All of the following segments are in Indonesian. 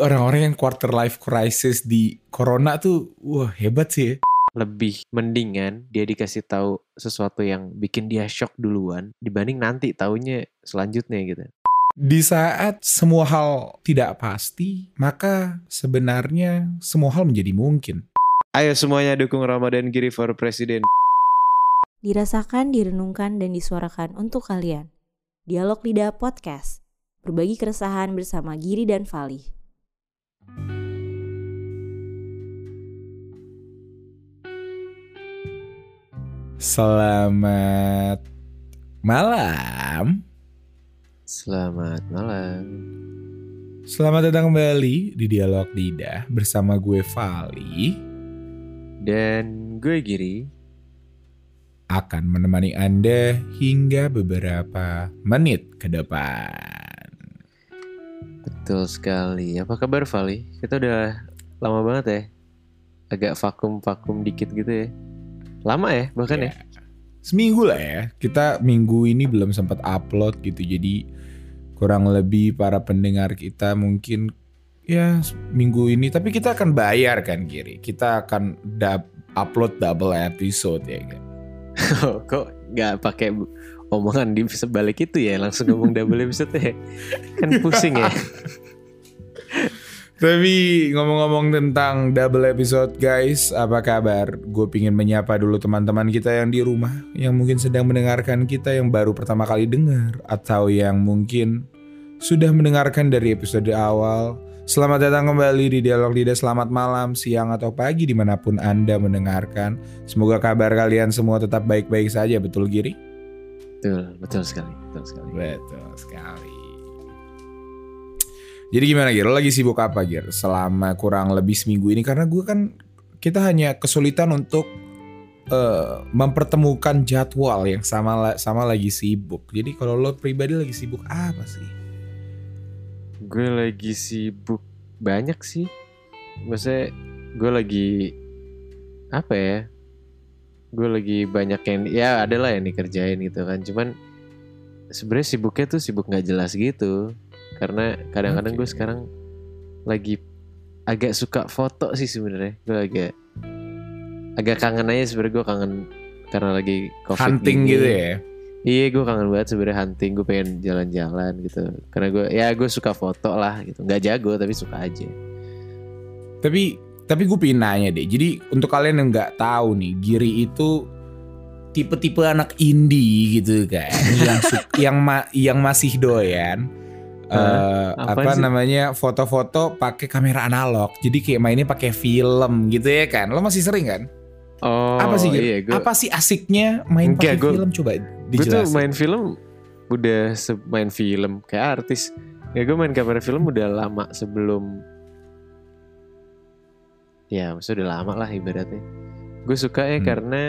Orang-orang yang quarter life crisis di corona tuh wah hebat sih ya. lebih mendingan dia dikasih tahu sesuatu yang bikin dia shock duluan dibanding nanti taunya selanjutnya gitu. Di saat semua hal tidak pasti, maka sebenarnya semua hal menjadi mungkin. Ayo semuanya dukung Ramadan Giri for Presiden. Dirasakan, direnungkan, dan disuarakan untuk kalian. Dialog Lidah Podcast. Berbagi keresahan bersama Giri dan Fali. Selamat malam. Selamat malam. Selamat datang kembali di Dialog Lidah bersama gue Vali Dan gue Giri. akan menemani Anda hingga beberapa menit ke depan. Betul sekali. Apa kabar Vali? Kita udah lama banget ya. Agak vakum-vakum dikit gitu ya. Lama ya bahkan ya. Ya, Seminggu lah ya. Kita minggu ini belum sempat upload gitu. Jadi kurang lebih para pendengar kita mungkin ya minggu ini. Tapi kita akan bayar kan Kiri. Kita akan upload double episode ya kan. Kok nggak pakai omongan di sebalik itu ya langsung ngomong double episode ya. Kan pusing ya. Tapi ngomong-ngomong tentang double episode guys, apa kabar? Gue pingin menyapa dulu teman-teman kita yang di rumah, yang mungkin sedang mendengarkan kita yang baru pertama kali dengar, atau yang mungkin sudah mendengarkan dari episode awal. Selamat datang kembali di Dialog Lidah, selamat malam, siang, atau pagi di mana pun Anda mendengarkan. Semoga kabar kalian semua tetap baik-baik saja, betul Giri? Betul, betul sekali, betul sekali. Betul sekali. Jadi gimana Gir? Lo lagi sibuk apa Gir? Selama kurang lebih seminggu ini karena gue kan kita hanya kesulitan untuk eh, mempertemukan jadwal yang sama sama lagi sibuk. Jadi kalau lo pribadi lagi sibuk apa sih? Gue lagi sibuk banyak sih. Maksudnya gue lagi apa ya? Gue lagi banyak yang ya ada lah yang dikerjain gitu kan. Cuman sebenarnya sibuknya tuh sibuk nggak jelas gitu. Karena kadang-kadang gue Oke. sekarang lagi agak suka foto sih sebenarnya. Gue agak agak kangen aja sebenarnya gue kangen karena lagi covid Hunting gini. gitu ya. Iya gue kangen banget sebenarnya hunting gue pengen jalan-jalan gitu karena gue ya gue suka foto lah gitu nggak jago tapi suka aja Tapi tapi gue pengen nanya deh. Jadi untuk kalian yang nggak tahu nih, Giri itu tipe-tipe anak indie gitu kan, yang yang ma- yang masih doyan. Apaan apa sih? namanya foto-foto pakai kamera analog. Jadi kayak mainnya pakai film gitu ya kan. Lo masih sering kan? oh apa sih iya gue Apa sih asiknya main pakai film coba gue tuh dijelasin. main film udah main film kayak artis ya gue main kamera film udah lama sebelum ya maksudnya udah lama lah ibaratnya gue suka ya Hmm. karena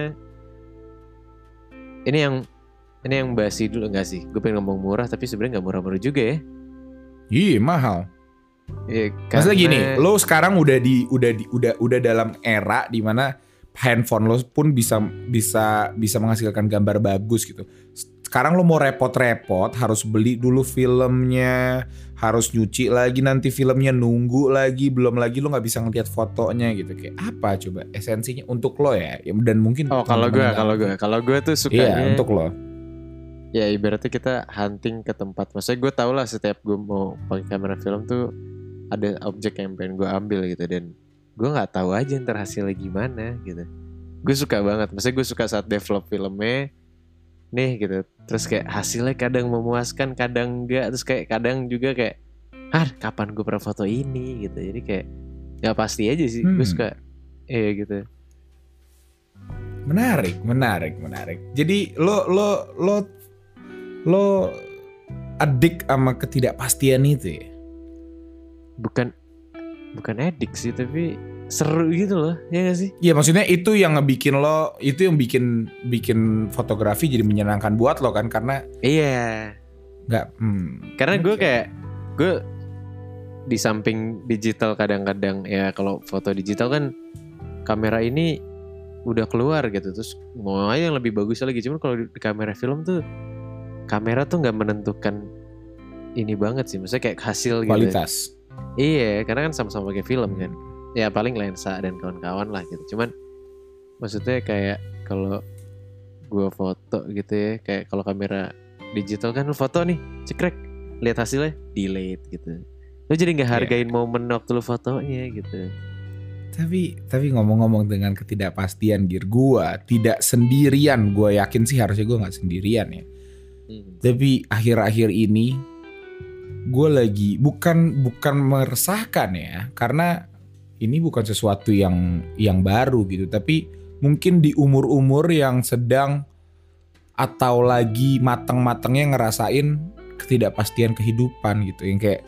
ini yang ini yang basi dulu enggak sih gue pengen ngomong murah tapi sebenarnya nggak murah-murah juga ya Iya, mahal. Ya, Maksudnya gini, karena- lo sekarang udah di udah di udah udah dalam era di mana handphone lo pun bisa bisa bisa menghasilkan gambar bagus gitu. Sekarang lo mau repot-repot harus beli dulu filmnya, harus nyuci lagi nanti filmnya nunggu lagi, belum lagi lo nggak bisa ngeliat fotonya gitu. Kayak apa coba esensinya untuk lo ya? Ya, Dan mungkin Oh kalau gue, kalau gue, kalau gue tuh sukanya, Iya, untuk lo. ya ibaratnya kita hunting ke tempat. Maksudnya gue tau lah setiap gue mau pakai kamera film tuh ada objek yang pengen gue ambil gitu dan gue nggak tahu aja ntar hasilnya gimana gitu. Gue suka banget. Maksudnya gue suka saat develop filmnya nih gitu. Terus kayak hasilnya kadang memuaskan, kadang enggak. Terus kayak kadang juga kayak, ah kapan gue pernah foto ini gitu. Jadi kayak nggak pasti aja sih. Gue Hmm. suka, iya gitu. Menarik, menarik, menarik. Jadi lo lo lo lo adik sama ketidakpastian itu ya? bukan bukan edik sih tapi seru gitu loh ya gak sih? Iya maksudnya itu yang ngebikin lo itu yang bikin bikin fotografi jadi menyenangkan buat lo kan karena iya. nggak hmm, karena gue kayak gue di samping digital kadang-kadang ya kalau foto digital kan kamera ini udah keluar gitu terus mau aja yang lebih bagus lagi. Cuman kalau di di kamera film tuh kamera tuh nggak menentukan ini banget sih. Maksudnya kayak hasil gitu kualitas. Iya, karena kan sama-sama pakai film kan. Ya paling lensa dan kawan-kawan lah gitu. Cuman maksudnya kayak kalau gua foto gitu ya, kayak kalau kamera digital kan lu foto nih, cekrek, lihat hasilnya, delete gitu. Lu jadi nggak Iya. hargain momen waktu lu fotonya gitu. Tapi tapi ngomong-ngomong dengan ketidakpastian gear gua tidak sendirian. Gua yakin sih harusnya gua nggak sendirian ya. Hmm. Tapi akhir-akhir ini gue lagi bukan bukan meresahkan ya karena ini bukan sesuatu yang yang baru gitu. Tapi mungkin di umur-umur yang sedang atau lagi matang-matangnya ngerasain ketidakpastian kehidupan gitu. Yang kayak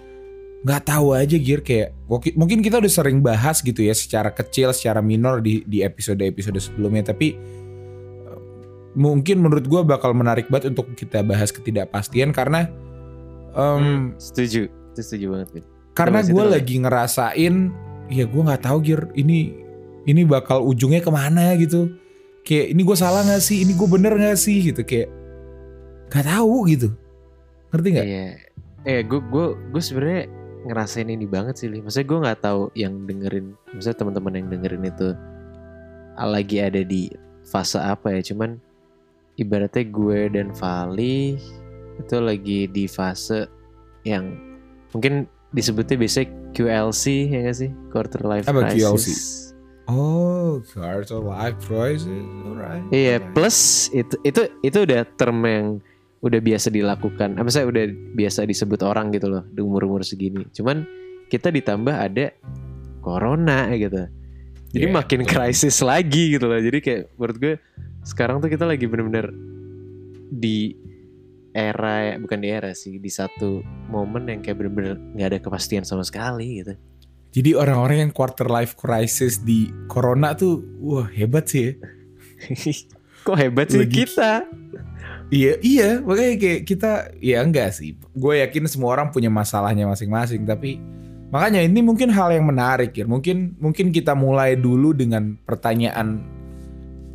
nggak tahu aja gear kayak mungkin- kita udah sering bahas gitu ya secara kecil secara minor di di episode-episode sebelumnya. Tapi eh, mungkin menurut gue bakal menarik banget untuk kita bahas ketidakpastian karena em, Hmm, setuju, itu setuju banget. Karena gue lagi ngerasain ya gue nggak tahu gear ini ini bakal ujungnya ke mana gitu. Kayak ini gue salah nggak sih? Ini gue bener nggak sih? Gitu kayak nggak tahu gitu. Ngerti nggak? Iya, eh gue gue gue sebenarnya ngerasain ini banget sih, Li. Maksudnya gue nggak tahu yang dengerin, maksudnya teman-teman yang dengerin itu lagi ada di fase apa ya. Cuman ibaratnya gue dan Vali itu lagi di fase yang mungkin disebutnya biasanya QLC ya gak sih? Quarter Life Apa Crisis. QLC? oh quarter life crisis alright Iya, plus itu itu itu udah term yang udah biasa dilakukan. Apa saya udah biasa disebut orang gitu loh di umur-umur segini. Cuman kita ditambah ada corona gitu. Jadi Iya, makin krisis lagi gitu loh. Jadi kayak menurut gue sekarang tuh kita lagi bener-bener di era bukan di era sih di satu momen yang kayak bener-bener nggak ada kepastian sama sekali gitu. jadi orang-orang yang quarter life crisis di corona tuh wah hebat sih ya Kok hebat sih Lagi- kita? Iya iya makanya kayak kita ya enggak sih gue yakin semua orang punya masalahnya masing-masing tapi makanya ini mungkin hal yang menarik ya mungkin mungkin kita mulai dulu dengan pertanyaan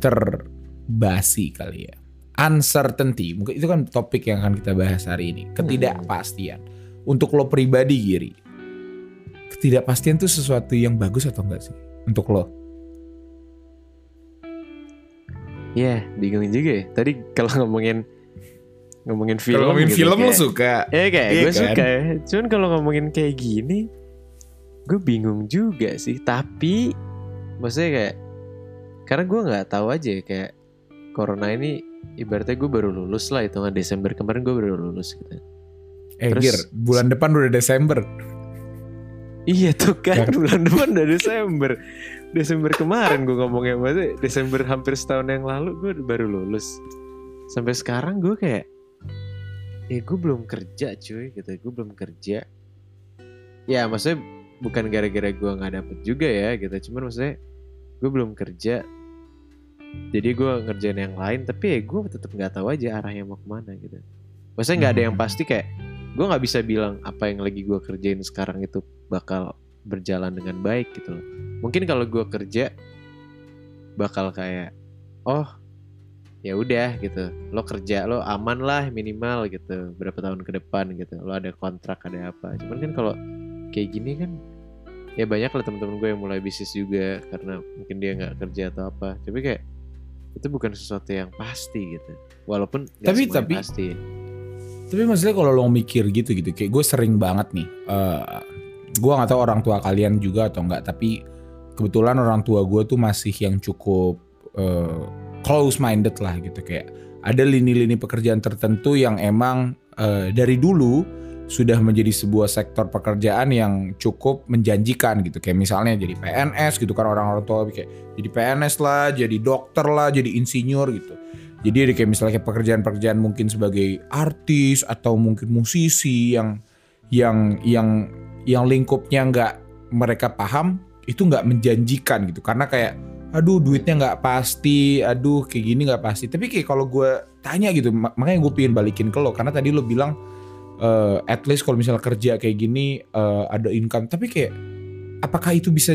terbasi kali ya uncertainty mungkin itu kan topik yang akan kita bahas hari ini ketidakpastian untuk lo pribadi Giri ketidakpastian itu sesuatu yang bagus atau enggak sih untuk lo Iya, bingung juga ya. Tadi kalau ngomongin ngomongin film, kalau ngomongin gitu, film lo kayak- suka Ya kayak Iya gue kan? suka ya. Cuman kalau ngomongin kayak gini, gue bingung juga sih. Tapi maksudnya kayak karena gue nggak tahu aja ya, kayak corona ini ibaratnya gue baru lulus lah itu Desember kemarin gue baru lulus gitu. eh Terus- Gir bulan depan udah Desember Iya tuh kan Kan? bulan depan udah Desember. Desember kemarin gue ngomongnya maksudnya Desember hampir setahun yang lalu gue baru lulus. Sampai sekarang gue kayak ya gue belum kerja cuy gitu. Gue belum kerja. Ya maksudnya bukan gara-gara gue nggak dapet juga ya gitu. Cuman maksudnya gue belum kerja. Jadi gue ngerjain yang lain tapi ya gue tetap nggak tahu aja arahnya mau ke mana gitu. Maksudnya nggak ada yang Hmm. pasti kayak gue nggak bisa bilang apa yang lagi gue kerjain sekarang itu bakal berjalan dengan baik gitu loh. Mungkin kalau gue kerja bakal kayak oh ya udah gitu. Lo kerja lo aman lah minimal gitu berapa tahun ke depan gitu. Lo ada kontrak ada apa. Cuman kan kalau kayak gini kan ya banyak lah teman-teman gue yang mulai bisnis juga karena mungkin dia nggak kerja atau apa. Tapi kayak itu bukan sesuatu yang pasti gitu. Walaupun nggak Tapi- tapi- pasti. Tapi maksudnya kalau lo mikir gitu gitu, kayak gue sering banget nih. eh gue nggak tahu orang tua kalian juga atau enggak, tapi kebetulan orang tua gue tuh masih yang cukup eh, close minded lah gitu kayak ada lini-lini pekerjaan tertentu yang emang eh, dari dulu sudah menjadi sebuah sektor pekerjaan yang cukup menjanjikan gitu kayak misalnya jadi PNS gitu kan orang-orang tua kayak jadi PNS lah, jadi dokter lah, jadi insinyur gitu. Jadi kayak misalnya kayak pekerjaan-pekerjaan mungkin sebagai artis atau mungkin musisi yang yang yang yang lingkupnya nggak mereka paham itu nggak menjanjikan gitu karena kayak aduh duitnya nggak pasti, aduh kayak gini nggak pasti. Tapi kayak kalau gue tanya gitu, mak- makanya gue pengen balikin ke lo karena tadi lo bilang eh, at least kalau misalnya kerja kayak gini eh, ada income, tapi kayak apakah itu bisa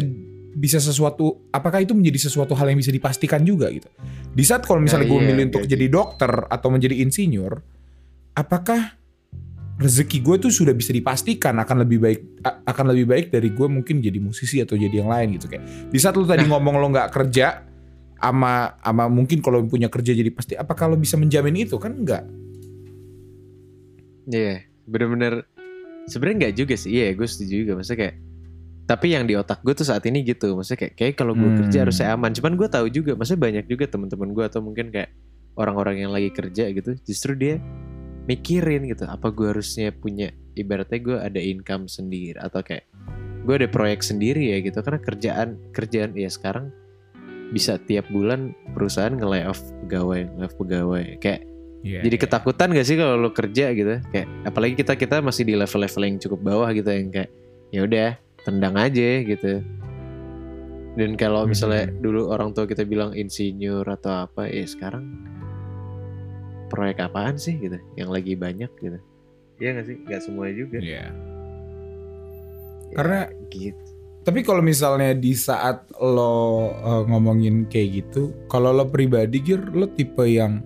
bisa sesuatu apakah itu menjadi sesuatu hal yang bisa dipastikan juga gitu? Di saat kalau misalnya Nah, gue iya, milih untuk gaji. jadi dokter atau menjadi insinyur apakah rezeki gue tuh sudah bisa dipastikan akan lebih baik akan lebih baik dari gue mungkin jadi musisi atau jadi yang lain gitu kayak? Di saat lu tadi ngomong lo nggak kerja ama ama mungkin kalau punya kerja jadi pasti apa kalau bisa menjamin itu? Kan enggak Iya, bener-bener sebenarnya nggak juga sih. Iya, gue setuju juga. Maksudnya kayak tapi yang di otak gue tuh saat ini gitu. Maksudnya kayak kayak kalau gue Hmm. kerja harus saya aman. Cuman gue tahu juga, maksudnya banyak juga teman-teman gue atau mungkin kayak orang-orang yang lagi kerja gitu, justru dia mikirin gitu, apa gue harusnya punya ibaratnya gue ada income sendiri atau kayak gue ada proyek sendiri ya gitu karena kerjaan kerjaan ya sekarang bisa tiap bulan perusahaan nge off pegawai nge pegawai kayak Iya, jadi iya. ketakutan gak sih kalau lo kerja gitu? Kayak apalagi kita kita masih di level-level yang cukup bawah gitu yang kayak ya udah tendang aja gitu. Dan kalau misalnya Hmm. dulu orang tua kita bilang insinyur atau apa, ya sekarang proyek apaan sih gitu? Yang lagi banyak gitu. Iya gak sih? Gak semua juga. Iya. Ya, Karena- gitu. Tapi kalau misalnya di saat lo uh, ngomongin kayak gitu, kalau lo pribadi Gir, lo tipe yang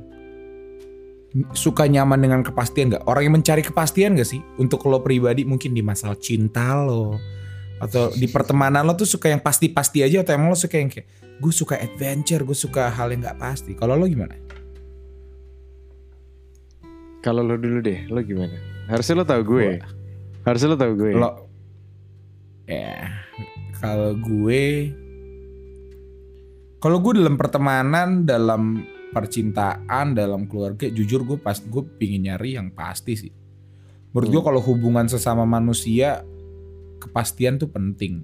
suka nyaman dengan kepastian nggak? Orang yang mencari kepastian gak sih? Untuk lo pribadi mungkin di masalah cinta lo atau di pertemanan lo tuh suka yang pasti-pasti aja atau emang lo suka yang kayak gue suka adventure, gue suka hal yang nggak pasti. Kalau lo gimana? Kalau lo dulu deh, lo gimana? Harusnya lo tahu gue. Harusnya lo tahu gue. Lo ya kalau gue kalau gue dalam pertemanan, dalam percintaan, dalam keluarga, jujur gue pas gue pingin nyari yang pasti sih. Menurut gue Hmm. kalau hubungan sesama manusia kepastian tuh penting.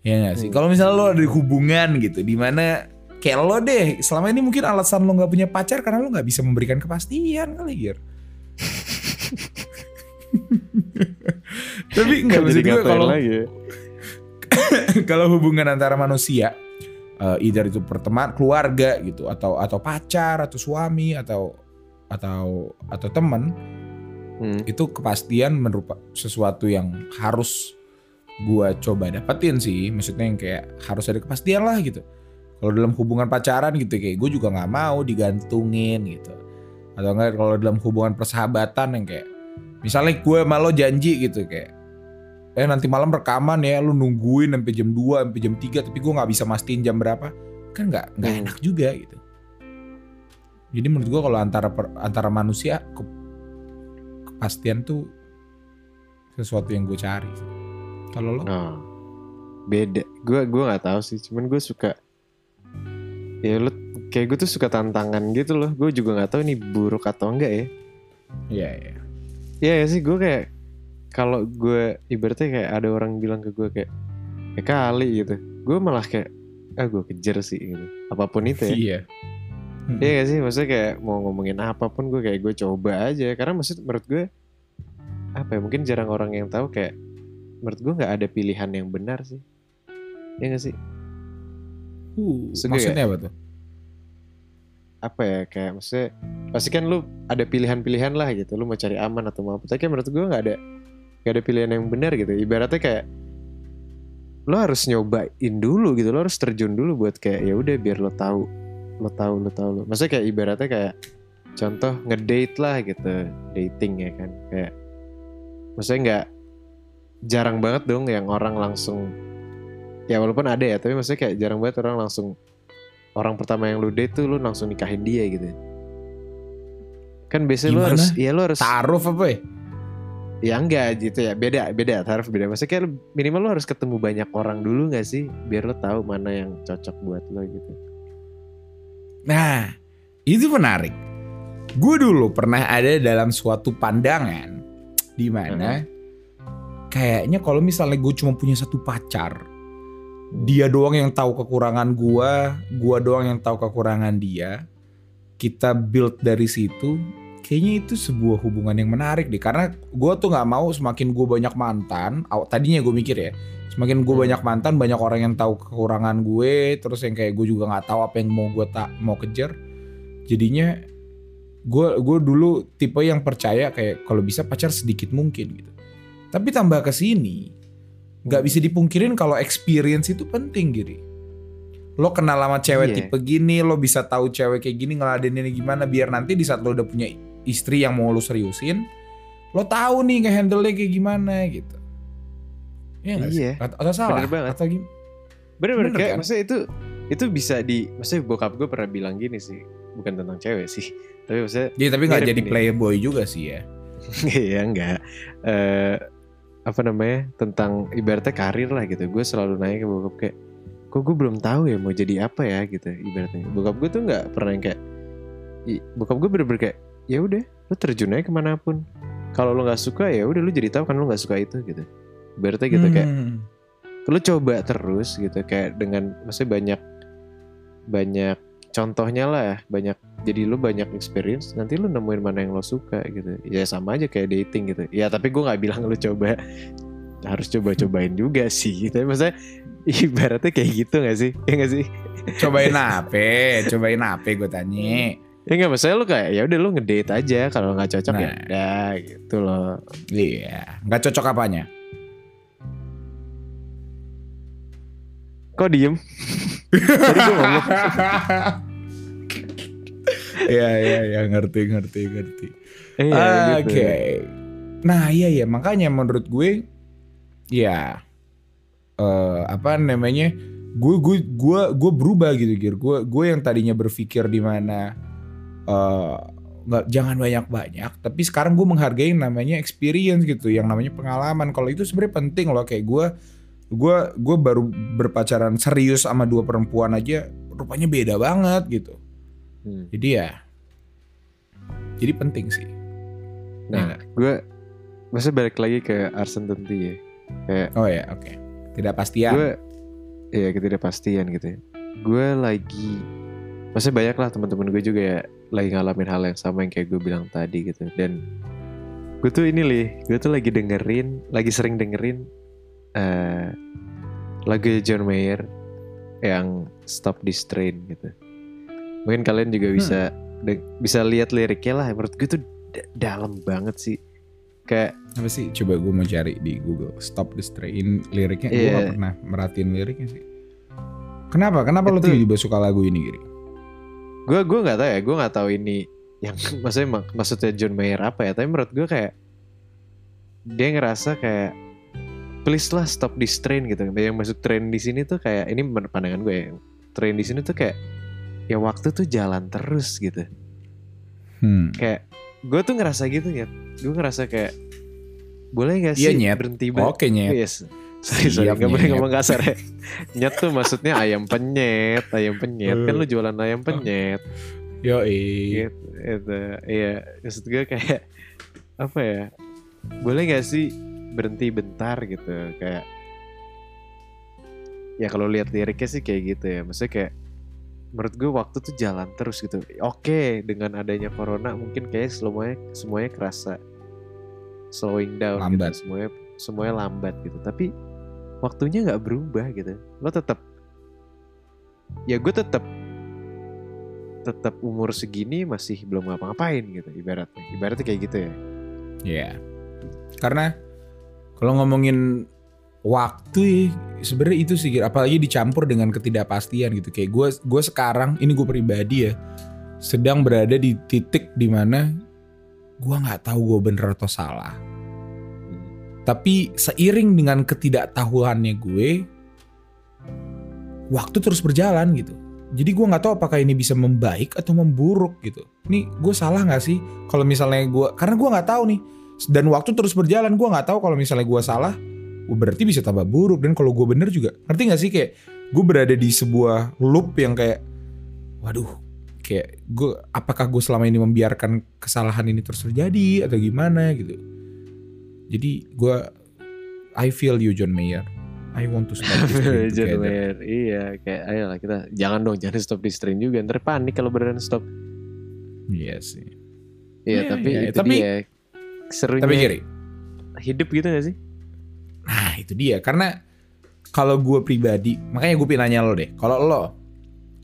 Ya gak sih? Hmm. Kalau misalnya lo ada di hubungan gitu, di mana kayak lo deh, selama ini mungkin alasan lo nggak punya pacar karena lo nggak bisa memberikan kepastian kali Gir. Tapi nggak maksud jadi gue kalau ya. kalau hubungan antara manusia eh either itu perteman keluarga gitu atau atau pacar atau suami atau atau atau teman Hmm. itu kepastian merupakan sesuatu yang harus gua coba dapetin sih. Maksudnya yang kayak harus ada kepastian lah gitu. Kalau dalam hubungan pacaran gitu kayak gue juga nggak mau digantungin gitu. Atau enggak kalau dalam hubungan persahabatan yang kayak misalnya gue malu janji gitu kayak eh nanti malam rekaman ya lu nungguin sampai jam 2 sampai jam 3 tapi gue nggak bisa mastiin jam berapa kan nggak nggak Hmm. enak juga gitu jadi menurut gue kalau antara per- antara manusia ke- kepastian tuh sesuatu yang gue cari kalau lo Oh, beda. Gue gue nggak tahu sih. Cuman gue suka. Ya lu kayak gue tuh suka tantangan gitu loh. Gue juga nggak tahu ini buruk atau enggak ya. iya iya Iya ya sih gue kayak kalau gue ibaratnya kayak ada orang bilang ke gue kayak kayak kali gitu. Gue malah kayak ah gue kejar sih gitu. Apa pun itu ya. iya Iya gak sih? Maksudnya kayak mau ngomongin apa pun gue kayak gue coba aja. Karena maksud menurut gue apa ya? Mungkin jarang orang yang tahu kayak menurut gue nggak ada pilihan yang benar sih. Iya gak sih? Uh, maksudnya apa tuh Apa ya? Kayak maksudnya pasti kan lu ada pilihan-pilihan lah gitu. Lu mau cari aman atau mau apa? Tapi kayak menurut gue nggak ada nggak ada pilihan yang benar gitu. Ibaratnya kayak lo harus nyobain dulu gitu. Lo harus terjun dulu buat kayak ya udah biar lo tahu lo tahu lo tahu lo. Maksudnya kayak ibaratnya kayak contoh ngedate lah gitu dating ya kan kayak maksudnya nggak jarang banget dong yang orang langsung ya walaupun ada ya tapi maksudnya kayak jarang banget orang langsung orang pertama yang lu date tuh lu langsung nikahin dia gitu kan biasanya lu Gimana? harus ya lu harus taruh apa ya ya enggak gitu ya beda beda tarif beda maksudnya minimal lu harus ketemu banyak orang dulu nggak sih biar lu tahu mana yang cocok buat lo gitu Nah, itu menarik. Gue dulu pernah ada dalam suatu pandangan di mana kayaknya kalau misalnya gue cuma punya satu pacar, dia doang yang tahu kekurangan gue, gue doang yang tahu kekurangan dia. Kita build dari situ, kayaknya itu sebuah hubungan yang menarik deh. Karena gue tuh nggak mau semakin gue banyak mantan, tadinya gue mikir ya, semakin gue Hmm. banyak mantan banyak orang yang tahu kekurangan gue terus yang kayak gue juga nggak tahu apa yang mau gue tak mau kejar jadinya gue gue dulu tipe yang percaya kayak kalau bisa pacar sedikit mungkin gitu tapi tambah ke sini nggak bisa dipungkirin kalau experience itu penting gini lo kenal sama cewek Iya. tipe gini lo bisa tahu cewek kayak gini ngeladeninnya gimana biar nanti di saat lo udah punya istri yang mau lo seriusin lo tahu nih nge-handle-nya kayak gimana gitu. Iya nggak sih? Iya. Atau, atau salah? Bener banget. Atau gimana? Bener-bener Bener kayak kan? maksudnya itu itu bisa di maksudnya bokap gue pernah bilang gini sih bukan tentang cewek sih tapi maksudnya Iya tapi nggak jadi nih. playboy juga sih ya. ya enggak eh apa namanya tentang ibaratnya karir lah gitu gue selalu nanya ke bokap kayak kok gue belum tahu ya mau jadi apa ya gitu ibaratnya bokap gue tuh nggak pernah yang kayak bokap gue bener-bener kayak ya udah lu terjun aja ke mana pun kalau lu nggak suka ya udah lu jadi tahu kan lu nggak suka itu gitu. Ibaratnya gitu kayak Hmm. lu coba terus gitu kayak dengan maksudnya banyak banyak contohnya lah ya banyak jadi lu banyak experience nanti lu nemuin mana yang lo suka gitu. Ya sama aja kayak dating gitu. Ya tapi gue nggak bilang lu coba harus coba-cobain juga sih tapi maksudnya ibaratnya kayak gitu gak sih? Ya gak sih? Cobain apa? Cobain apa gue tanya. Ya nggak maksudnya lu kayak ya udah lu ngedate aja kalau nggak cocok ya Nah. udah gitu loh Iya, nggak cocok apanya? kok diem tadi gue ngomong Iya iya iya ngerti ngerti ngerti. iya Oke. gitu Nah iya ya makanya menurut gue ya eh apa namanya gue gue gue gue berubah gitu gue gue yang tadinya berpikir di mana eh nggak jangan banyak banyak tapi sekarang gue menghargai yang namanya experience gitu yang namanya pengalaman. Kalau itu sebenarnya penting loh kayak gue gue gue baru berpacaran serius sama dua perempuan aja rupanya beda banget gitu. Hmm. jadi ya jadi penting sih. Ya nah nggak? gue maksudnya balik lagi ke Arsen Tenti ya kayak oh ya oke. Tidak pastian gue ya ketidakpastian gitu ya. Gue lagi maksudnya banyak lah teman-teman gue juga ya lagi ngalamin hal yang sama yang kayak gue bilang tadi gitu. Dan gue tuh ini lih gue tuh lagi dengerin lagi sering dengerin eh lagu John Mayer yang Stop This Train gitu. Mungkin kalian juga bisa de- bisa lihat liriknya lah. Menurut gue tuh da- dalam banget sih. Kayak apa sih? Coba gue mau cari di Google. Stop the Strain liriknya. Gue Iya. gak pernah merhatiin liriknya sih. Kenapa? Kenapa lo tiba-tiba suka lagu ini Giri gue gue nggak tahu ya gue nggak tahu ini yang maksudnya mak- maksudnya John Mayer apa ya tapi menurut gue kayak dia ngerasa kayak please lah stop this train gitu yang masuk train di sini tuh kayak ini pandangan gue ya train di sini tuh kayak ya waktu tuh jalan terus gitu hmm. kayak gue tuh ngerasa gitu ya gue ngerasa kayak boleh gak Iya, sih Nyet. berhenti ber- oke nyet Yes. Sorry, sorry. Gak boleh ngomong kasar ya. Nyet tuh maksudnya ayam penyet. Ayam penyet. Kan lu jualan ayam penyet. yo Gitu. Itu. Iya. Maksud gue kayak. Apa ya. Boleh gak sih berhenti bentar gitu. Kayak. Ya kalau lihat liriknya sih kayak gitu ya. Maksudnya kayak. Menurut gue waktu tuh jalan terus gitu. Oke. Dengan adanya corona mungkin kayak semuanya, semuanya kerasa. Slowing down. Lambat. Gitu. Semuanya, semuanya lambat gitu. Tapi waktunya nggak berubah gitu. Lo tetap ya gue tetap tetap umur segini masih belum ngapa-ngapain gitu ibaratnya. Ibaratnya kayak gitu ya. Ya karena kalau ngomongin waktu ya, sebenarnya itu sih Gir. apalagi dicampur dengan ketidakpastian gitu. Kayak gue gue sekarang ini gue pribadi ya sedang berada di titik di mana gue nggak tahu gue bener atau salah Tapi seiring dengan ketidaktahuannya gue, waktu terus berjalan gitu. Jadi gue nggak tahu apakah ini bisa membaik atau memburuk gitu. Ini gue salah nggak sih kalau misalnya gue, karena gue nggak tahu nih. Dan waktu terus berjalan, gue nggak tahu kalau misalnya gue salah, oh, berarti bisa tambah buruk. Dan kalau gue bener juga, ngerti nggak sih kayak gue berada di sebuah loop yang kayak, waduh, kayak gue, apakah gue selama ini membiarkan kesalahan ini terus terjadi atau gimana gitu. Jadi gue I feel you John Mayer. I want to stop this train John together. Mayer iya kayak ayolah kita jangan dong jangan stop di strain juga ntar panik kalau beneran stop Iya sih. iya Iya, tapi iya, itu tapi- dia serunya Tapi gini, hidup gitu gak sih nah itu dia. Karena kalau gue pribadi, makanya gue pengen nanya lo deh. Kalau lo,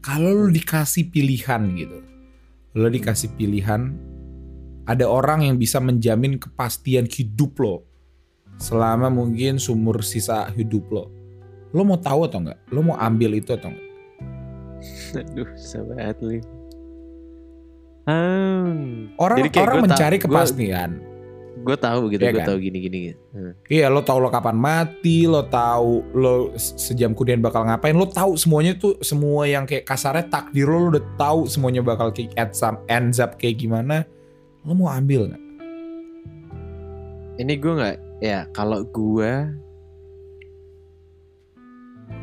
kalau lo dikasih pilihan gitu, lo dikasih pilihan, ada orang yang bisa menjamin kepastian hidup lo selama mungkin sumur sisa hidup lo. Lo mau tahu atau enggak? Lo mau ambil itu atau enggak? aduh sama Adli Hmm. Orang Jadi orang mencari kepastian. gue tahu gitu Iya gue kan? tahu gini gini gitu. Hmm. Iya, lo tahu lo kapan mati, lo tahu lo se- sejam kemudian bakal ngapain, lo tahu semuanya tuh semua yang kayak kasarnya takdir lo, lo udah tahu semuanya bakal kayak at some ends up kayak gimana. Lo mau ambil nggak? ini gue nggak ya kalau gue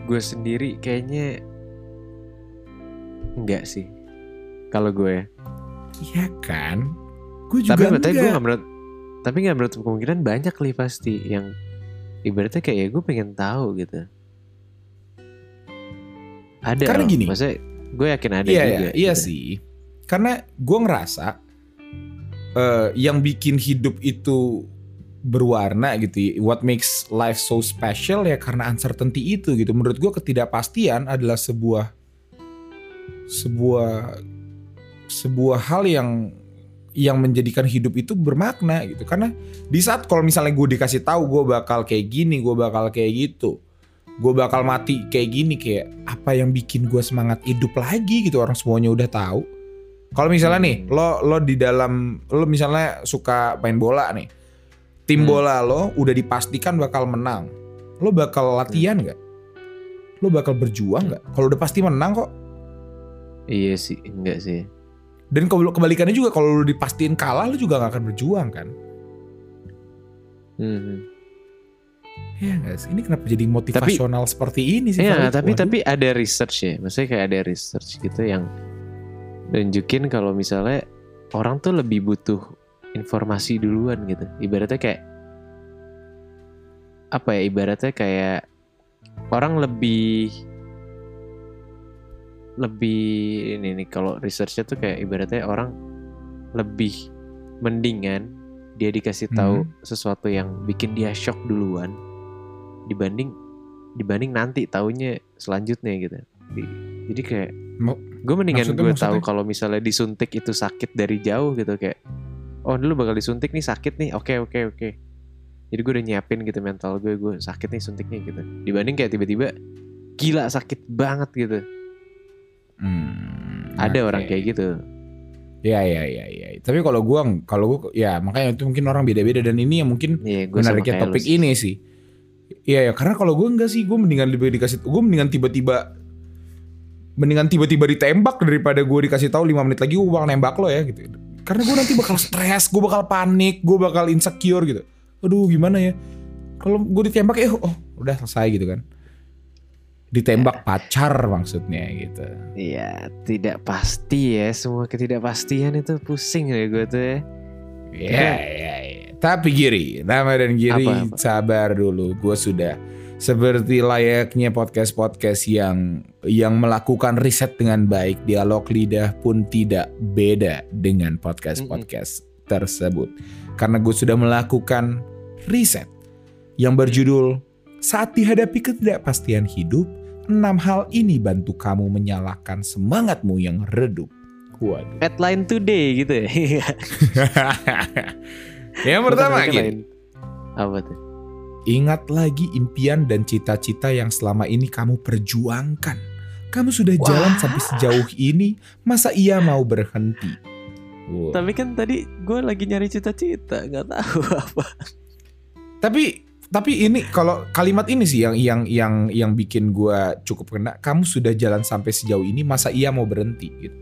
gue sendiri kayaknya enggak sih kalau gue ya Iya kan? Gue juga tapi berarti gue enggak. nggak menurut tapi nggak menurut kemungkinan banyak li pasti yang ibaratnya kayak ya gue pengen tahu gitu ada Karena loh. gini. maksudnya gue yakin ada iya, juga iya, iya gitu. sih. Karena gue ngerasa eh, yang bikin hidup itu berwarna gitu. What makes life so special ya karena uncertainty itu gitu. Menurut gue ketidakpastian adalah sebuah sebuah sebuah hal yang yang menjadikan hidup itu bermakna gitu. Karena di saat kalau misalnya gue dikasih tahu gue bakal kayak gini, gue bakal kayak gitu gue bakal mati kayak gini kayak apa yang bikin gue semangat hidup lagi gitu orang semuanya udah tahu kalau misalnya nih Hmm. lo lo di dalam lo misalnya suka main bola nih tim Hmm. bola lo udah dipastikan bakal menang lo bakal latihan nggak lo bakal berjuang nggak kalau udah pasti menang kok iya sih enggak sih dan kalau kebalikannya juga kalau lo dipastiin kalah lo juga nggak akan berjuang kan Hmm. ya sih ini kenapa jadi motivasional seperti ini sih Iya, tapi Waduh. tapi ada research ya. Maksudnya kayak ada research gitu yang nunjukin kalau misalnya orang tuh lebih butuh informasi duluan gitu. Ibaratnya kayak apa ya? Ibaratnya kayak orang lebih lebih ini nih kalau researchnya tuh kayak ibaratnya orang lebih mendingan dia dikasih tahu sesuatu yang bikin dia shock duluan dibanding dibanding nanti taunya selanjutnya gitu. Di- Jadi kayak gue mendingan gue tahu kalau misalnya disuntik itu sakit dari jauh gitu kayak oh dulu bakal disuntik nih sakit nih. Oke oke oke. Jadi gue udah nyiapin gitu mental gue gue sakit nih suntiknya gitu. Dibanding kayak tiba-tiba gila sakit banget gitu. Hmm, ada oke. orang kayak gitu. Ya ya ya ya. Tapi kalau gua kalau gua ya makanya itu mungkin orang beda-beda. Dan ini yang mungkin gue sama menariknya topik ini sih. Iya ya karena kalau gua enggak sih gua mendingan lebih dikasih gua mendingan tiba-tiba mendingan tiba-tiba ditembak daripada gua dikasih tahu 5 menit lagi bakal nembak lo ya gitu. Karena gua nanti bakal stres, gua bakal panik, gua bakal insecure gitu. Aduh gimana ya? Kalau gua ditembak ya oh udah selesai gitu kan. Ditembak pacar maksudnya gitu. Iya tidak pasti ya semua ketidakpastian itu pusing ya gue tuh ya Iya, iya, iya. Tapi Giri, nama dan Giri Apa, apa? sabar dulu. Gue sudah seperti layaknya podcast-podcast yang yang melakukan riset dengan baik. Dialog lidah pun tidak beda dengan podcast-podcast tersebut. Karena gue sudah melakukan riset yang berjudul Saat dihadapi ketidakpastian hidup, enam hal ini bantu kamu menyalakan semangatmu yang redup. Waduh. headline today gitu ya yang pertama headline. apa tuh Ingat lagi impian dan cita-cita yang selama ini kamu perjuangkan. Kamu sudah jalan sampai sejauh ini, masa ia mau berhenti? Wow. tapi kan tadi gue lagi nyari cita-cita nggak tahu apa Tapi tapi ini kalau kalimat ini sih yang yang yang yang bikin gua cukup kena. Kamu sudah jalan sampai sejauh ini, masa ia mau berhenti? Gitu.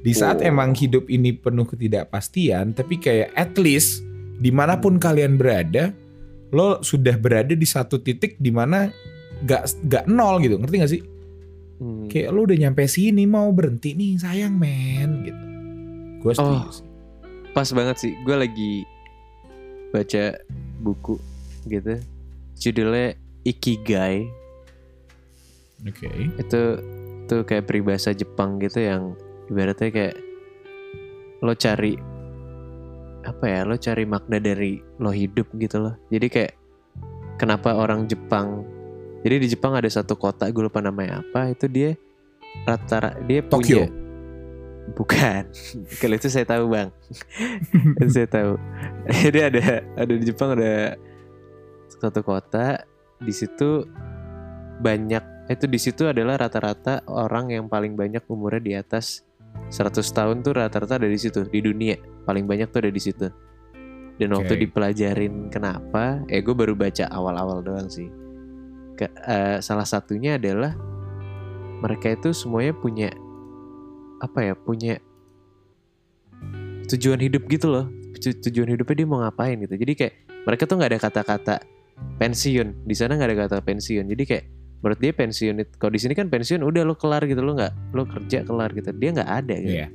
Di saat Oh. emang hidup ini penuh ketidakpastian, tapi kayak at least di mana pun kalian berada, lo sudah berada di satu titik di mana gak gak nol gitu, ngerti gak sih? Hmm. Kayak lo udah nyampe sini mau berhenti nih, sayang men gitu. Gue setuju Oh. sih. pas banget sih gue lagi baca buku gitu judulnya Ikigai Oke. itu tuh kayak peribahasa Jepang gitu yang ibaratnya kayak lo cari apa ya lo cari makna dari lo hidup gitu loh. Jadi kayak kenapa orang Jepang jadi di Jepang ada satu kota gue lupa namanya apa itu dia rata dia Tokyo. punya bukan. Kalau itu saya tahu bang. Itu saya tahu. Jadi ada ada di Jepang ada satu kota di situ banyak itu di situ adalah rata-rata orang yang paling banyak umurnya di atas 100 tahun tuh rata-rata ada di situ di dunia paling banyak tuh ada di situ Dan waktu Oke. dipelajarin kenapa, eh gue baru baca awal-awal doang sih. Ke, eh, salah satunya adalah mereka itu semuanya punya apa ya, punya tujuan hidup gitu loh. Tu- Tujuan hidupnya dia mau ngapain gitu. Jadi kayak mereka tuh nggak ada kata-kata pensiun. Di sana nggak ada kata pensiun. Jadi kayak menurut dia pensiun itu kalau di sini kan pensiun udah lo kelar gitu lo nggak lo kerja kelar gitu dia nggak ada gitu Iya.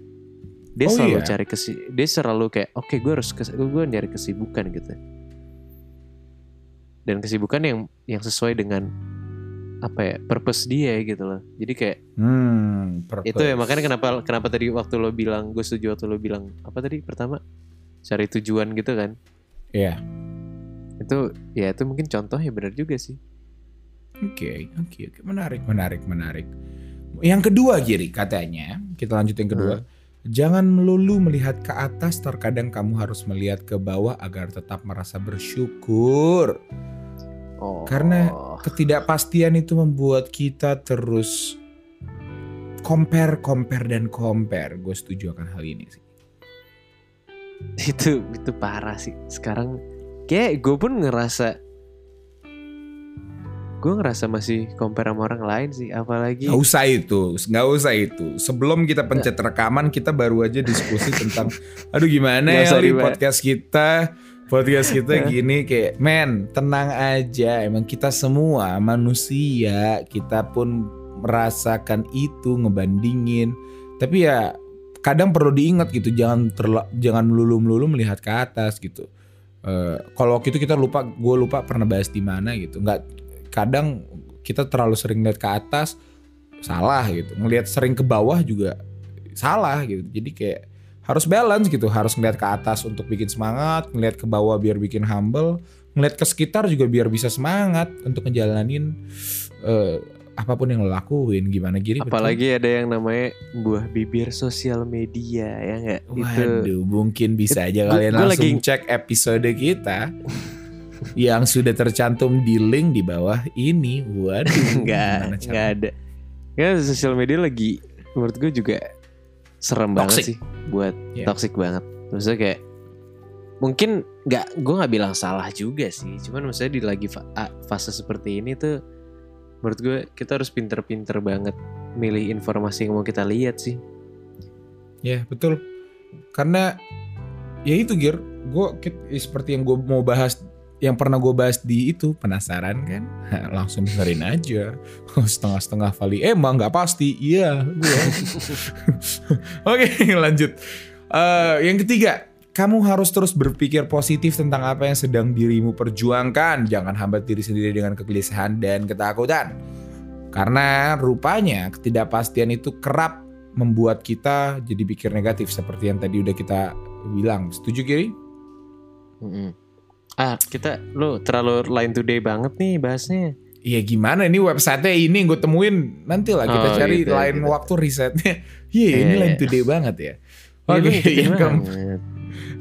dia Oh, selalu iya? cari kesi dia selalu kayak oke gue harus kes gue nyari kesibukan gitu dan kesibukan yang yang sesuai dengan apa ya purpose dia gitu loh jadi kayak Hmm, purpose. itu ya makanya kenapa kenapa tadi waktu lo bilang gue setuju waktu lo bilang apa tadi pertama cari tujuan gitu kan Iya. itu ya itu mungkin contohnya benar juga sih Oke, oke, oke. Menarik, menarik, menarik. Yang kedua, Giri, katanya, kita lanjut yang kedua. Jangan melulu melihat ke atas, terkadang kamu harus melihat ke bawah agar tetap merasa bersyukur. oh Karena ketidakpastian itu membuat kita terus compare, compare, dan compare. Gue setuju akan hal ini sih. itu itu parah sih sekarang kayak gue pun ngerasa gue ngerasa masih compare sama orang lain sih apalagi Gak usah itu, nggak usah itu. Sebelum kita pencet rekaman, kita baru aja diskusi tentang, aduh gimana Nggak ya dibahas. podcast kita, podcast kita gini kayak, men tenang aja. Emang kita semua manusia, kita pun merasakan itu, ngebandingin. Tapi ya kadang perlu diingat gitu, jangan terla- jangan melulu melulu melihat ke atas gitu. Eh, kalau waktu itu kita lupa, gue lupa pernah bahas di mana gitu. Nggak kadang kita terlalu sering lihat ke atas salah gitu. Ngelihat sering ke bawah juga salah gitu. Jadi kayak harus balance gitu. Harus ngeliat ke atas untuk bikin semangat ngeliat ke bawah biar bikin humble ngeliat ke sekitar juga biar bisa semangat untuk ngejalanin eh, apa pun yang lo lakuin gimana. Gini betul? apalagi ada yang namanya buah bibir sosial media ya nggak? Itu Waduh, mungkin bisa aja Gua- kalian langsung lagi- cek episode kita yang sudah tercantum di link di bawah ini. Waduh, nggak nggak ada ya sosial media lagi menurut gue juga serem banget Toxic. sih buat Iya. toxic banget maksudnya kayak mungkin nggak gue nggak bilang salah juga sih cuman maksudnya di lagi fa- fase seperti ini tuh menurut gue kita harus pinter-pinter banget milih informasi yang mau kita lihat sih Ya betul. Karena ya itu Gir, gue seperti yang gue mau bahas, yang pernah gue bahas di itu penasaran kan? Langsung dengerin aja. Setengah-setengah Vali emang nggak pasti. Iya, gue. Oke lanjut. Eh, yang ketiga, kamu harus terus berpikir positif tentang apa yang sedang dirimu perjuangkan. Jangan hambat diri sendiri dengan kegelisahan dan ketakutan. Karena rupanya ketidakpastian itu kerap membuat kita jadi pikir negatif seperti yang tadi udah kita bilang. Setuju Kiri? Mm-mm. Ah kita lu terlalu line today banget nih bahasnya Iya gimana ini websitenya ini gue temuin nanti lah kita Oh, cari gitu, lain gitu. waktu risetnya. Iya ini Iya, line iya. today banget ya. Iya, Oke gede yang, keem- banget.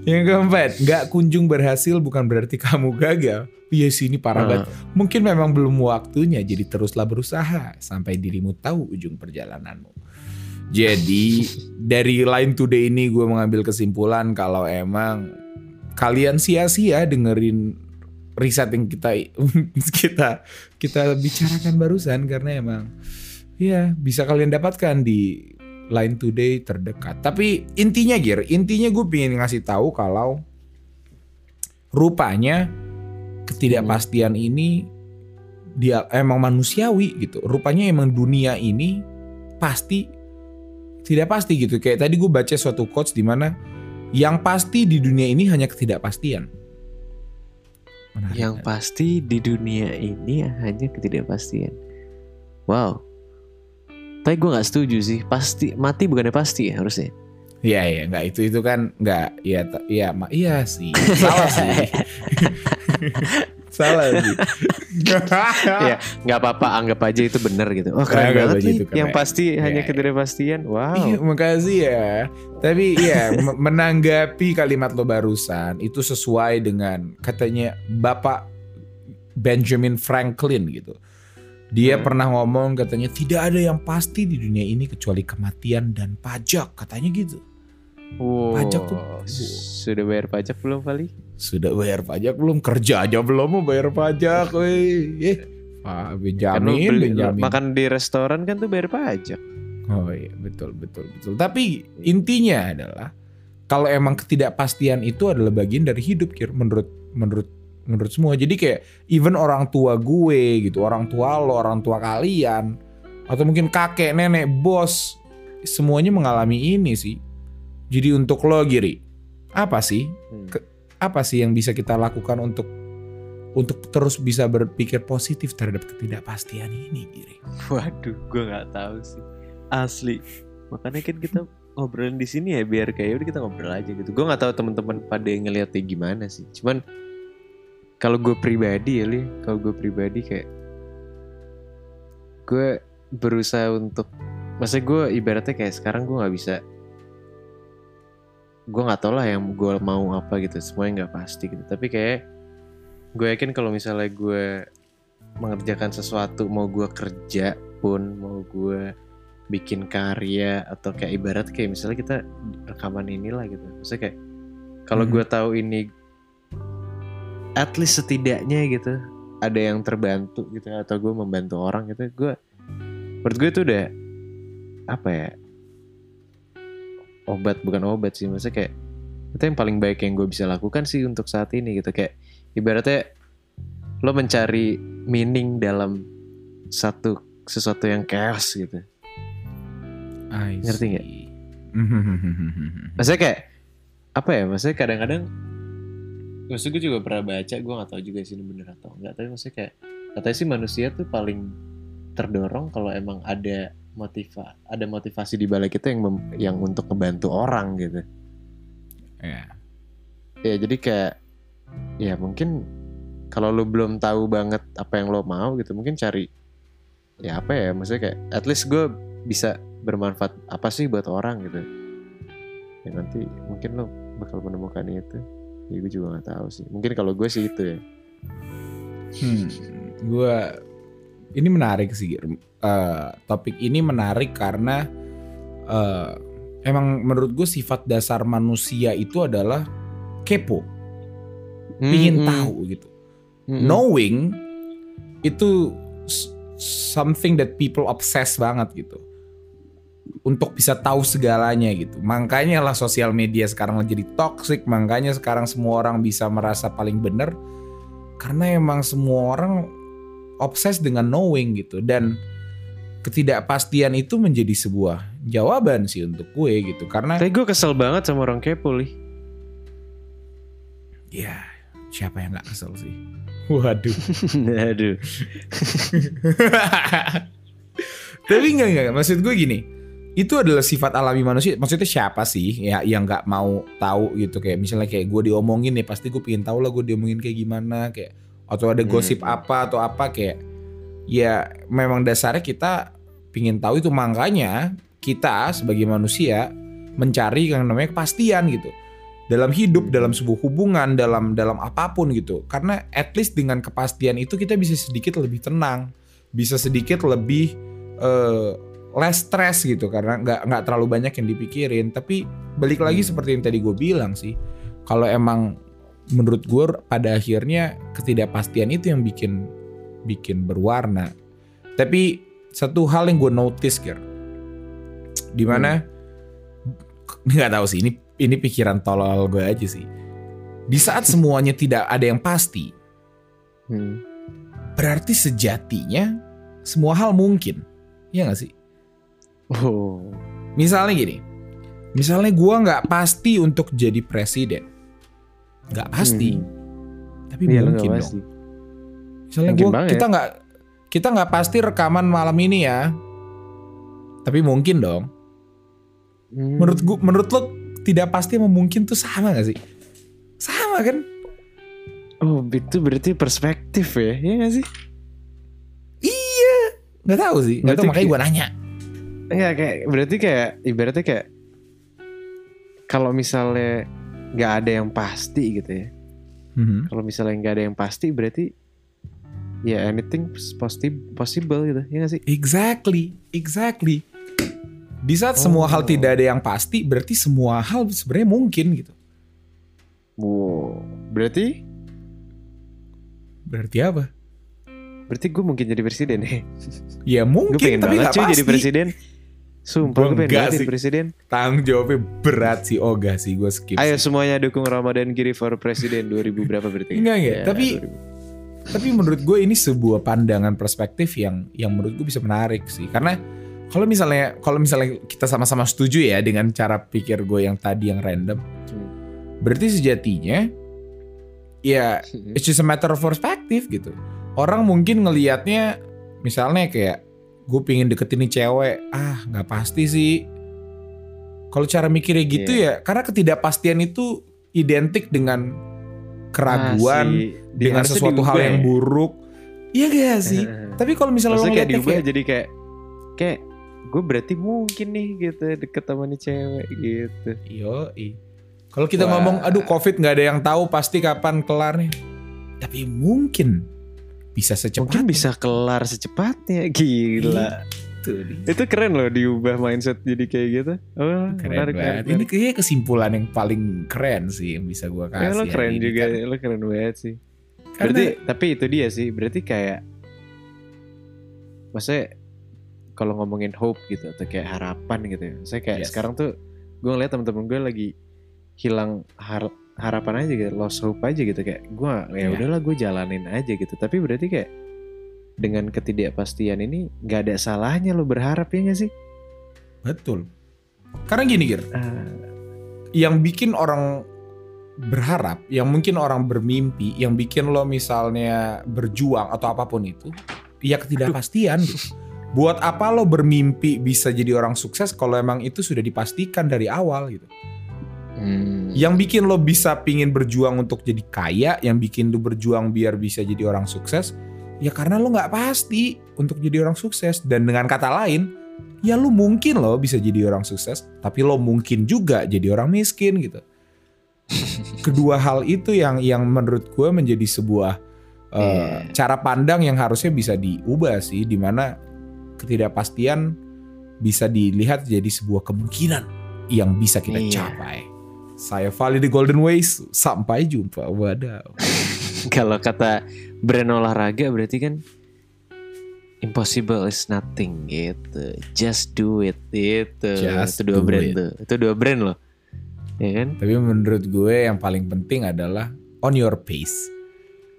yang keempat nggak kunjung berhasil bukan berarti kamu gagal. Iya sih ini parah Ah. banget. Mungkin memang belum waktunya jadi teruslah berusaha sampai dirimu tahu ujung perjalananmu. Jadi dari line today ini gue mengambil kesimpulan kalau emang kalian sia-sia dengerin riset yang kita kita kita bicarakan barusan karena emang ya bisa kalian dapatkan di line today terdekat. Tapi intinya Gir, intinya gue pengen ngasih tahu kalau rupanya ketidakpastian ini dia emang manusiawi gitu. Rupanya emang dunia ini pasti tidak pasti gitu. Kayak tadi gue baca suatu quotes di mana yang pasti di dunia ini hanya ketidakpastian. Menarik Yang kan? pasti di dunia ini hanya ketidakpastian. Wow. Tapi gue nggak setuju sih. Pasti mati bukannya pasti ya harusnya. Iya iya nggak itu itu kan nggak iya ta- iya iya sih salah sih salah sih Iya, nggak apa-apa. Anggap aja itu benar gitu. Wah keren Anggap banget nih. itu keren. Yang pasti hanya Iya, ketidakpastian. Wow. Iya, makasih ya. Tapi ya menanggapi kalimat lo barusan itu sesuai dengan katanya Bapak Benjamin Franklin gitu. Dia Hmm. pernah ngomong katanya tidak ada yang pasti di dunia ini kecuali kematian dan pajak katanya gitu. Wow, Pajak tuh. Sudah bayar pajak belum kali? Sudah bayar pajak belum? Kerja aja belum mau bayar pajak. Eh, Kan lu Benjamin, beli- Benjamin. makan di restoran kan tuh bayar pajak. Oh iya, betul, betul, betul. Tapi intinya adalah kalau emang ketidakpastian itu adalah bagian dari hidup, Kir, menurut menurut menurut semua. Jadi kayak even orang tua gue gitu, orang tua lo, orang tua kalian, atau mungkin kakek, nenek, bos, semuanya mengalami ini sih. Jadi untuk lo, Giri, apa sih Hmm. Ke- apa sih yang bisa kita lakukan untuk untuk terus bisa berpikir positif terhadap ketidakpastian ini, Giri? Waduh, gue nggak tahu sih. Asli. Makanya kan kita ngobrolin di sini ya biar kayak udah kita ngobrol aja gitu. Gue nggak tahu teman-teman pada ngeliatnya gimana sih. Cuman kalau gue pribadi ya, Li, kalau gue pribadi kayak gue berusaha untuk, masa gue ibaratnya kayak sekarang gue nggak bisa gue nggak tau lah yang gue mau apa gitu semuanya nggak pasti gitu tapi kayak gue yakin kalau misalnya gue mengerjakan sesuatu mau gue kerja pun mau gue bikin karya atau kayak ibarat kayak misalnya kita rekaman inilah gitu maksudnya kayak kalau Hmm. gue tahu ini at least setidaknya gitu ada yang terbantu gitu atau gue membantu orang gitu gue menurut gue itu udah apa ya obat bukan obat sih. Maksudnya kayak itu yang paling baik yang gue bisa lakukan sih untuk saat ini gitu. Kayak ibaratnya lo mencari meaning dalam satu sesuatu yang chaos gitu. Ngerti nggak? maksudnya kayak apa ya? Maksudnya kadang-kadang maksud gue juga pernah baca gue nggak tahu juga sih ini bener atau enggak tapi maksudnya kayak katanya sih manusia tuh paling terdorong kalau emang ada motiva ada motivasi di balik itu yang yang untuk ngebantu orang gitu. Ya. ya jadi kayak ya mungkin kalau lo belum tahu banget apa yang lo mau gitu mungkin cari ya apa ya maksudnya kayak at least gue bisa bermanfaat apa sih buat orang gitu. Ya nanti mungkin lo bakal menemukan itu. Ya gue juga nggak tahu sih. Mungkin kalau gue sih itu ya. Hmm, gue ini menarik sih. Eh, topik ini menarik karena eh, emang menurut gue sifat dasar manusia itu adalah kepo, pingin Mm-mm. tahu gitu. Mm-mm. Knowing itu something that people obsess banget gitu. Untuk bisa tahu segalanya gitu. Makanya lah sosial media sekarang jadi toxic. Makanya sekarang semua orang bisa merasa paling benar. Karena emang semua orang obses dengan knowing gitu. Dan ketidakpastian itu menjadi sebuah jawaban sih untuk gue gitu. Karena tapi gue kesel banget sama orang kepo li ya siapa yang gak kesel sih. Waduh. aduh Tapi enggak enggak maksud gue gini. Itu adalah sifat alami manusia. Maksudnya siapa sih ya yang nggak mau tahu gitu kayak misalnya kayak gue diomongin nih pasti gue pengen tahu lah gue diomongin kayak gimana kayak atau ada gosip Hmm. apa atau apa kayak ya memang dasarnya kita pingin tahu itu. Makanya kita sebagai manusia mencari yang namanya kepastian gitu. Dalam hidup dalam sebuah hubungan dalam dalam apa pun gitu. Karena at least dengan kepastian itu kita bisa sedikit lebih tenang. Bisa sedikit lebih eh, less stress gitu. Karena nggak nggak terlalu banyak yang dipikirin. Tapi balik lagi seperti yang tadi gue bilang sih. Kalau emang menurut gue pada akhirnya ketidakpastian itu yang bikin bikin berwarna. Tapi satu hal yang gue notice kir di mana nggak tahu sih ini ini pikiran tolol gue aja sih. Di saat semuanya tidak ada yang pasti Hmm. berarti sejatinya semua hal mungkin. Ya nggak sih? Oh. Misalnya gini, misalnya gua nggak pasti untuk jadi presiden, nggak pasti, Hmm. tapi Iya, mungkin dong. pasti. Misalnya Mungkin gua kita nggak kita nggak pasti rekaman malam ini ya, tapi mungkin dong. Hmm. Menurut gua, menurut lo tidak pasti sama mungkin tuh sama gak sih? Sama kan? Oh, itu berarti perspektif ya, ya gak sih? Iya, nggak tahu sih, nggak tahu makanya gua nanya. Enggak kayak berarti kayak ibaratnya kayak kalau misalnya nggak ada yang pasti gitu ya. Mhm. Kalau misalnya nggak ada yang pasti berarti ya anything possible possible gitu, ya gak sih? Exactly, exactly. Di saat semua hal Oh. tidak ada yang pasti, berarti semua hal sebenarnya mungkin gitu. Wow. Berarti Berarti apa? berarti gue mungkin jadi presiden ya. Ya Gue mungkin pengen tapi banget cuy pasti. jadi presiden. Sumpah gue pengen sih. presiden. Tanggung jawabnya berat sih, Oga sih gue skip. Ayo sih. semuanya dukung Ramadan Giri for presiden 2000 berapa berarti? Enggak, enggak. Ya, Tapi- 2000. Tapi menurut gue ini sebuah pandangan perspektif yang yang menurut gue bisa menarik sih. Karena kalau misalnya kalau misalnya kita sama-sama setuju ya dengan cara pikir gue yang tadi yang random, Hmm. berarti sejatinya ya it's just a matter of perspective gitu. Orang mungkin ngelihatnya misalnya kayak gue pingin deketin nih cewek, ah nggak pasti sih. Kalau cara mikirnya gitu Iya. ya, karena ketidakpastian itu identik dengan keraguan, Ah, sih. Di- dengan sesuatu hal yang ya. buruk. Iya gak sih? Heeh. Tapi kalau misalnya lo kayak diubah kayak, jadi kayak kayak gue berarti mungkin nih gitu deket sama nih cewek gitu. Yoi. Kalau kita Wah. ngomong, aduh covid nggak ada yang tahu pasti kapan kelarnya. Tapi mungkin bisa secepatnya. Mungkin bisa kelar secepatnya. Gila. Itu dia. Itu keren loh diubah mindset jadi kayak gitu. Oh, Keren menarik, banget. menarik, Ini kayaknya kesimpulan yang paling keren sih yang bisa gua kasih. Ya, lo keren ini juga, kan. lo keren banget sih. Karena- Berarti tapi itu dia sih, berarti kayak maksudnya kalau ngomongin hope gitu atau kayak harapan gitu ya. Saya kayak Yes. sekarang tuh gue ngeliat temen-temen gue lagi hilang har- harapan aja gitu, lost hope aja gitu kayak gue ya Iya. udahlah gue jalanin aja gitu. Tapi berarti kayak dengan ketidakpastian ini nggak ada salahnya lo berharap ya gak sih? betul. Karena gini Gir, Ah, yang bikin orang berharap, yang mungkin orang bermimpi, yang bikin lo misalnya berjuang atau apa pun itu, ya ketidakpastian. gitu. Buat apa lo bermimpi bisa jadi orang sukses kalau emang itu sudah dipastikan dari awal gitu. Hmm. Yang bikin lo bisa pingin berjuang untuk jadi kaya, yang bikin lo berjuang biar bisa jadi orang sukses, ya karena lo nggak pasti untuk jadi orang sukses. Dan dengan kata lain, ya lo mungkin lo bisa jadi orang sukses, tapi lo mungkin juga jadi orang miskin gitu. Kedua hal itu yang yang menurut gue menjadi sebuah uh, Iya. cara pandang yang harusnya bisa diubah sih, di mana ketidakpastian bisa dilihat jadi sebuah kemungkinan yang bisa kita Iya. capai. Saya Vali di Golden Ways, sampai jumpa. Wadaw. Kalau kata brand olahraga berarti kan impossible is nothing gitu. Just do it gitu. Just itu dua do brand it. tuh. Itu dua brand loh. Ya kan? Tapi menurut gue yang paling penting adalah on your pace.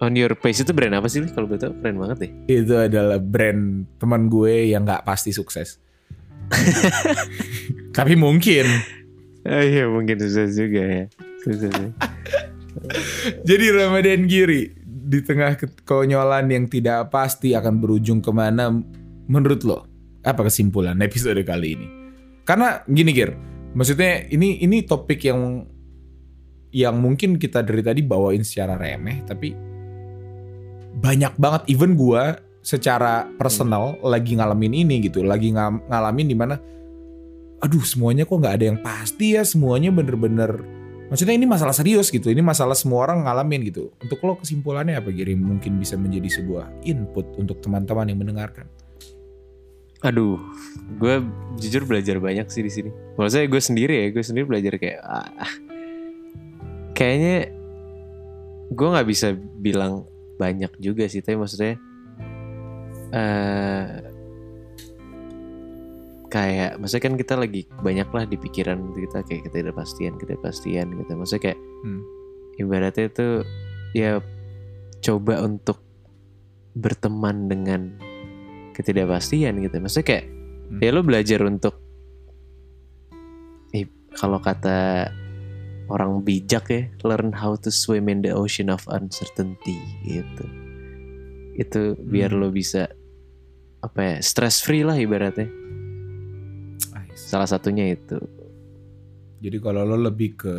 On your pace itu brand apa sih? Kalau betul keren banget deh. Itu adalah brand teman gue yang nggak pasti sukses. Tapi mungkin. Ah, iya mungkin susah juga ya. Susah sih. Jadi Ramadan Giri di tengah kekonyolan yang tidak pasti akan berujung ke mana menurut lo? Apa kesimpulan episode kali ini? Karena gini Gir, maksudnya ini ini topik yang yang mungkin kita dari tadi bawain secara remeh, tapi banyak banget even gua secara personal lagi ngalamin ini gitu, lagi ngalamin di mana aduh semuanya kok nggak ada yang pasti ya, semuanya bener-bener Maksudnya ini masalah serius gitu, ini masalah semua orang ngalamin gitu. Untuk lo kesimpulannya apa Giri? Mungkin bisa menjadi sebuah input untuk teman-teman yang mendengarkan. Aduh, gue jujur belajar banyak sih di sini. Maksudnya gue sendiri ya, gue sendiri belajar kayak ah, kayaknya gue nggak bisa bilang banyak juga sih, tapi maksudnya eh kayak maksudnya kan kita lagi banyak lah di pikiran kita kayak ketidakpastian, ketidakpastian gitu. Maksudnya kayak Hmm. ibaratnya itu ya coba untuk berteman dengan ketidakpastian gitu. Maksudnya kayak Hmm. ya lo belajar untuk eh, kalau kata orang bijak ya, learn how to swim in the ocean of uncertainty gitu. Itu biar Hmm. lo bisa apa ya, stress free lah ibaratnya. Salah satunya itu. Jadi kalau lo lebih ke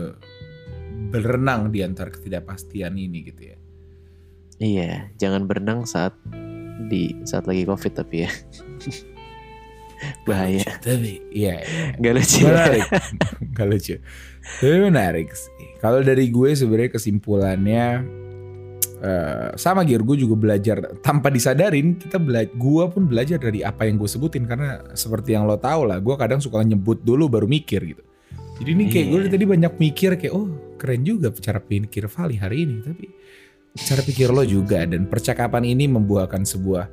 berenang di antara ketidakpastian ini gitu ya. Iya, jangan berenang saat di saat lagi covid tapi ya. Bahaya. Tapi iya, iya. Gak lucu. menarik. Gak lucu. Tapi menarik sih. Kalau dari gue sebenarnya kesimpulannya eh, sama Gir gue juga belajar. Tanpa disadarin kita belajar gue pun belajar dari apa yang gue sebutin. Karena seperti yang lo tau lah gue kadang suka nyebut dulu baru mikir gitu. Jadi ini kayak gue Iya. tadi banyak mikir kayak oh keren juga cara pikir Vali hari ini. Tapi cara pikir lo juga. Dan percakapan ini membuahkan sebuah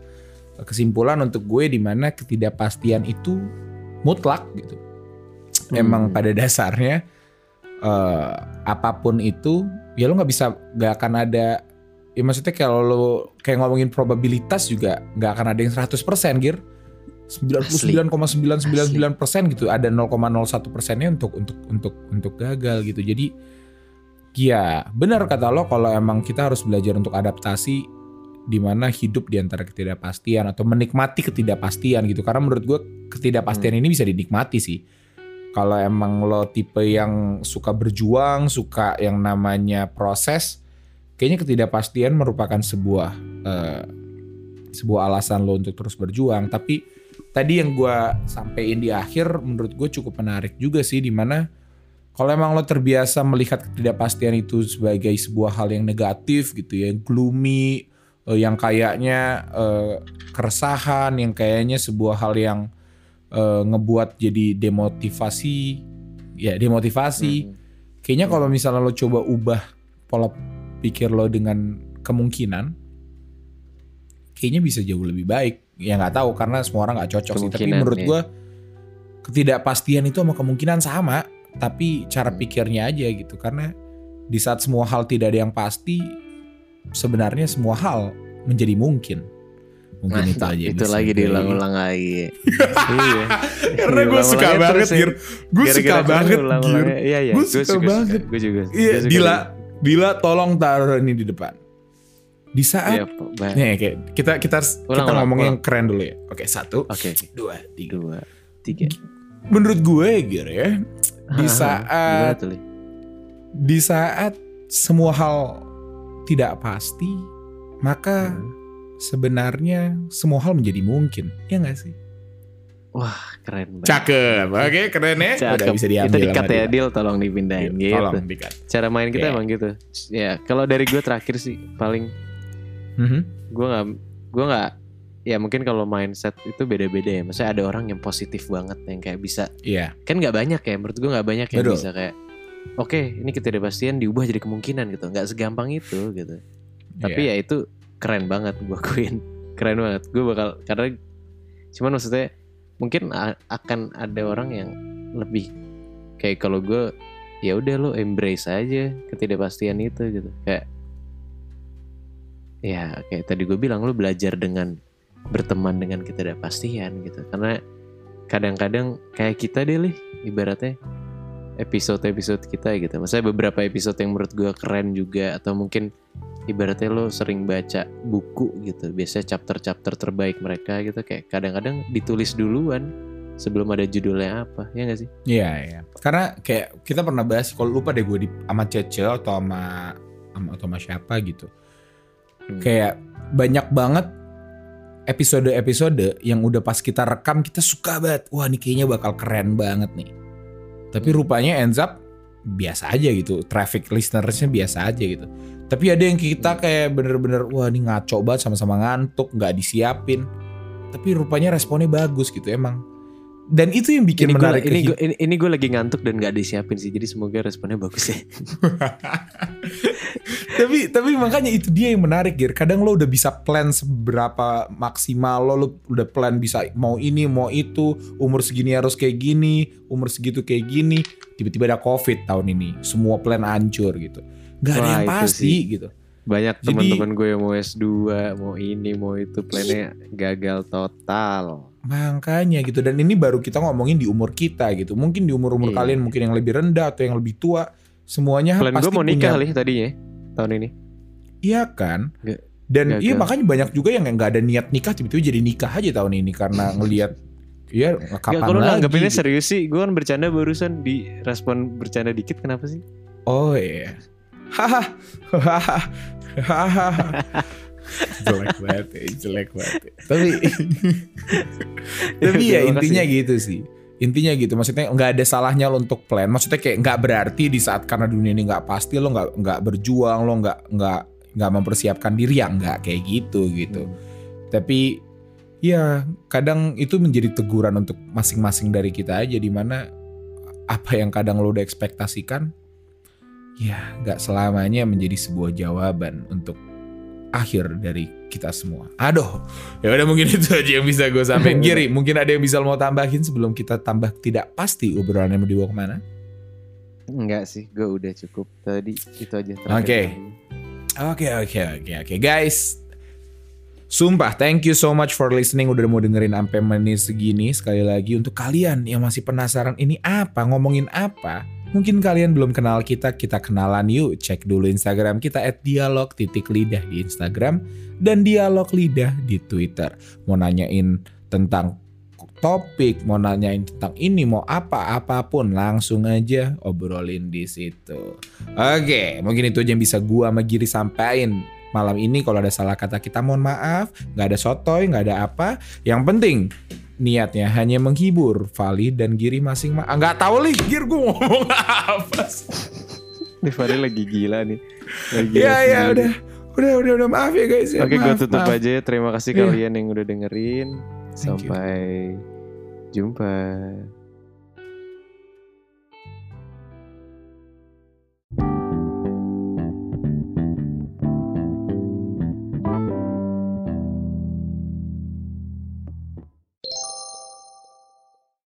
kesimpulan untuk gue di mana ketidakpastian itu mutlak gitu. Emang Hmm. pada dasarnya eh, apa pun itu ya lo nggak bisa nggak akan ada ya maksudnya kalau lo kayak ngomongin probabilitas juga nggak akan ada yang 100% Gir. 99,999 persen gitu ada 0,01 persennya untuk untuk untuk untuk gagal gitu. Jadi ya benar kata lo kalau emang kita harus belajar untuk adaptasi di mana hidup di antara ketidakpastian atau menikmati ketidakpastian gitu. Karena menurut gue ketidakpastian ini bisa dinikmati sih. Kalau emang lo tipe yang suka berjuang suka yang namanya proses kayaknya ketidakpastian merupakan sebuah eh, sebuah alasan lo untuk terus berjuang tapi tadi yang gue sampein di akhir menurut gue cukup menarik juga sih di mana kalau emang lo terbiasa melihat ketidakpastian itu sebagai sebuah hal yang negatif gitu ya gloomy eh, yang kayaknya eh, keresahan yang kayaknya sebuah hal yang eh, ngebuat jadi demotivasi ya demotivasi Hmm. kayaknya kalau misalnya lo coba ubah pola pikir lo dengan kemungkinan kayaknya bisa jauh lebih baik ya nggak tahu karena semua orang nggak cocok sih tapi menurut ya. gue ketidakpastian itu sama kemungkinan sama tapi cara pikirnya aja gitu karena di saat semua hal tidak ada yang pasti sebenarnya semua hal menjadi mungkin mungkin itu Mantap, aja itu lagi gue- diulang-ulang lagi. iya. karena gue suka banget ya. Gir gue suka banget diulang-ulang Gir ya. Iya, iya. Gue Gue suka banget. Gue juga. Iya, Gue suka Dila, Dila tolong taruh ini di depan. Di saat. Bah- nih kayak kita kita Ulang, kita ulang, ngomong ulang. yang keren dulu ya. Oke, satu, Oke. dua, tiga. Dua, tiga. Menurut gue gitu ya, di saat di saat semua hal tidak pasti, maka Hmm. sebenarnya semua hal menjadi mungkin. Ya nggak sih? Keren banget. Cakep. Oke, keren ya. Udah Cakep. bisa diambil. Itu dikat ya. Deal. Tolong dipindahin gitu. Tolong dikat. Cara main kita Oke. emang gitu. Ya, kalau dari gue terakhir sih paling Mhm. gue nggak gue nggak ya mungkin kalau mindset itu beda-beda ya. Maksudnya ada orang yang positif banget yang kayak bisa Iya. kan nggak banyak ya menurut gue nggak banyak yang Betul. bisa kayak oke ini ketidakpastian diubah jadi kemungkinan gitu nggak segampang itu gitu tapi Iya. ya itu keren banget gue akuin keren banget gue bakal karena cuman maksudnya mungkin akan ada orang yang lebih kayak kalau gue ya udah lo embrace aja ketidakpastian itu gitu. Kayak ya kayak tadi gue bilang lo belajar dengan berteman dengan ketidakpastian gitu. Karena kadang-kadang kayak kita deh lih ibaratnya episode-episode kita gitu. Maksudnya beberapa episode yang menurut gue keren juga atau mungkin ibaratnya lo sering baca buku gitu biasanya chapter-chapter terbaik mereka gitu kayak kadang-kadang ditulis duluan sebelum ada judulnya apa ya gak sih Iya, iya. Karena kayak kita pernah bahas kalau lupa deh gue di sama Cece atau sama sama atau sama siapa gitu. Hmm. Kayak banyak banget episode-episode yang udah pas kita rekam kita suka banget. Wah, ini kayaknya bakal keren banget nih. Tapi rupanya ends up biasa aja gitu. Traffic listenersnya biasa aja gitu. Tapi ada yang kita kayak bener-bener wah ini ngaco banget sama-sama ngantuk, nggak disiapin. Tapi rupanya responnya bagus gitu emang. Dan itu yang bikin ini menarik ke ini gue ini, ini gue lagi ngantuk dan gak disiapin sih jadi semoga responnya bagus ya tapi tapi makanya itu dia yang menarik Gir. Kadang lo udah bisa plan seberapa maksimal lo, lo udah plan bisa mau ini mau itu, umur segini harus kayak gini, umur segitu kayak gini. Tiba-tiba ada covid tahun ini, semua plan hancur gitu. Gak ada Wah, yang itu pasti sih. gitu. banyak teman-teman gue yang mau S2 mau ini mau itu plannya gagal total Makanya gitu dan ini baru kita ngomongin di umur kita gitu. Mungkin di umur-umur Iya. kalian mungkin yang lebih rendah atau yang lebih tua, semuanya plan gue pasti mau nikah punya tadinya tahun ini Iya kan? Nggak- Dan iya makanya banyak juga yang nggak ada niat nikah tiba-tiba jadi nikah aja tahun ini karena ngelihat Iya Gak kapan kalau lagi? nanggepinnya gitu. serius sih Gue kan bercanda barusan Di respon bercanda dikit Kenapa sih? Oh iya. Hahaha. Hahaha. Jelek banget ya, jelek banget. ya. Tapi tapi ya intinya gitu sih. Intinya gitu, maksudnya nggak ada salahnya lo untuk plan. Maksudnya kayak nggak berarti di saat karena dunia ini nggak pasti lo nggak nggak berjuang, lo nggak nggak nggak mempersiapkan diri ya nggak kayak gitu gitu. Tapi ya kadang itu menjadi teguran untuk masing-masing dari kita aja di mana apa yang kadang lo udah ekspektasikan ya nggak selamanya menjadi sebuah jawaban untuk akhir dari kita semua. Aduh, ya udah mungkin itu aja yang bisa gue sampaikan. Giri, mungkin ada yang bisa lo mau tambahin sebelum kita tambah tidak pasti obrolannya mau dibawa ke mana? Enggak sih, gue udah cukup tadi itu aja. Oke. Oke oke oke oke guys. Sumpah, thank you so much for listening udah mau dengerin sampai menit segini. Sekali lagi untuk kalian yang masih penasaran ini apa, ngomongin apa. Mungkin kalian belum kenal kita, kita kenalan yuk. Cek dulu Instagram kita at dialog titik lidah di Instagram dan dialog lidah di Twitter. Mau nanyain tentang topik, mau nanyain tentang ini, mau apa, apa pun langsung aja obrolin di situ. Oke, mungkin itu aja yang bisa gua sama Giri sampaikan malam ini. Kalau ada salah kata kita mohon maaf, nggak ada sotoy, nggak ada apa. Yang penting niatnya hanya menghibur Vali dan Giri masing-masing. Ah, nggak tahu nih, Gir gue ngomong apa sih? Nih Fadil lagi gila nih. Lagi Ya ya udah, udah udah udah maaf ya guys. Ya, Oke, gue maaf, tutup maaf. aja ya. Terima kasih Iya. kalian yang udah dengerin. Thank you. Sampai jumpa.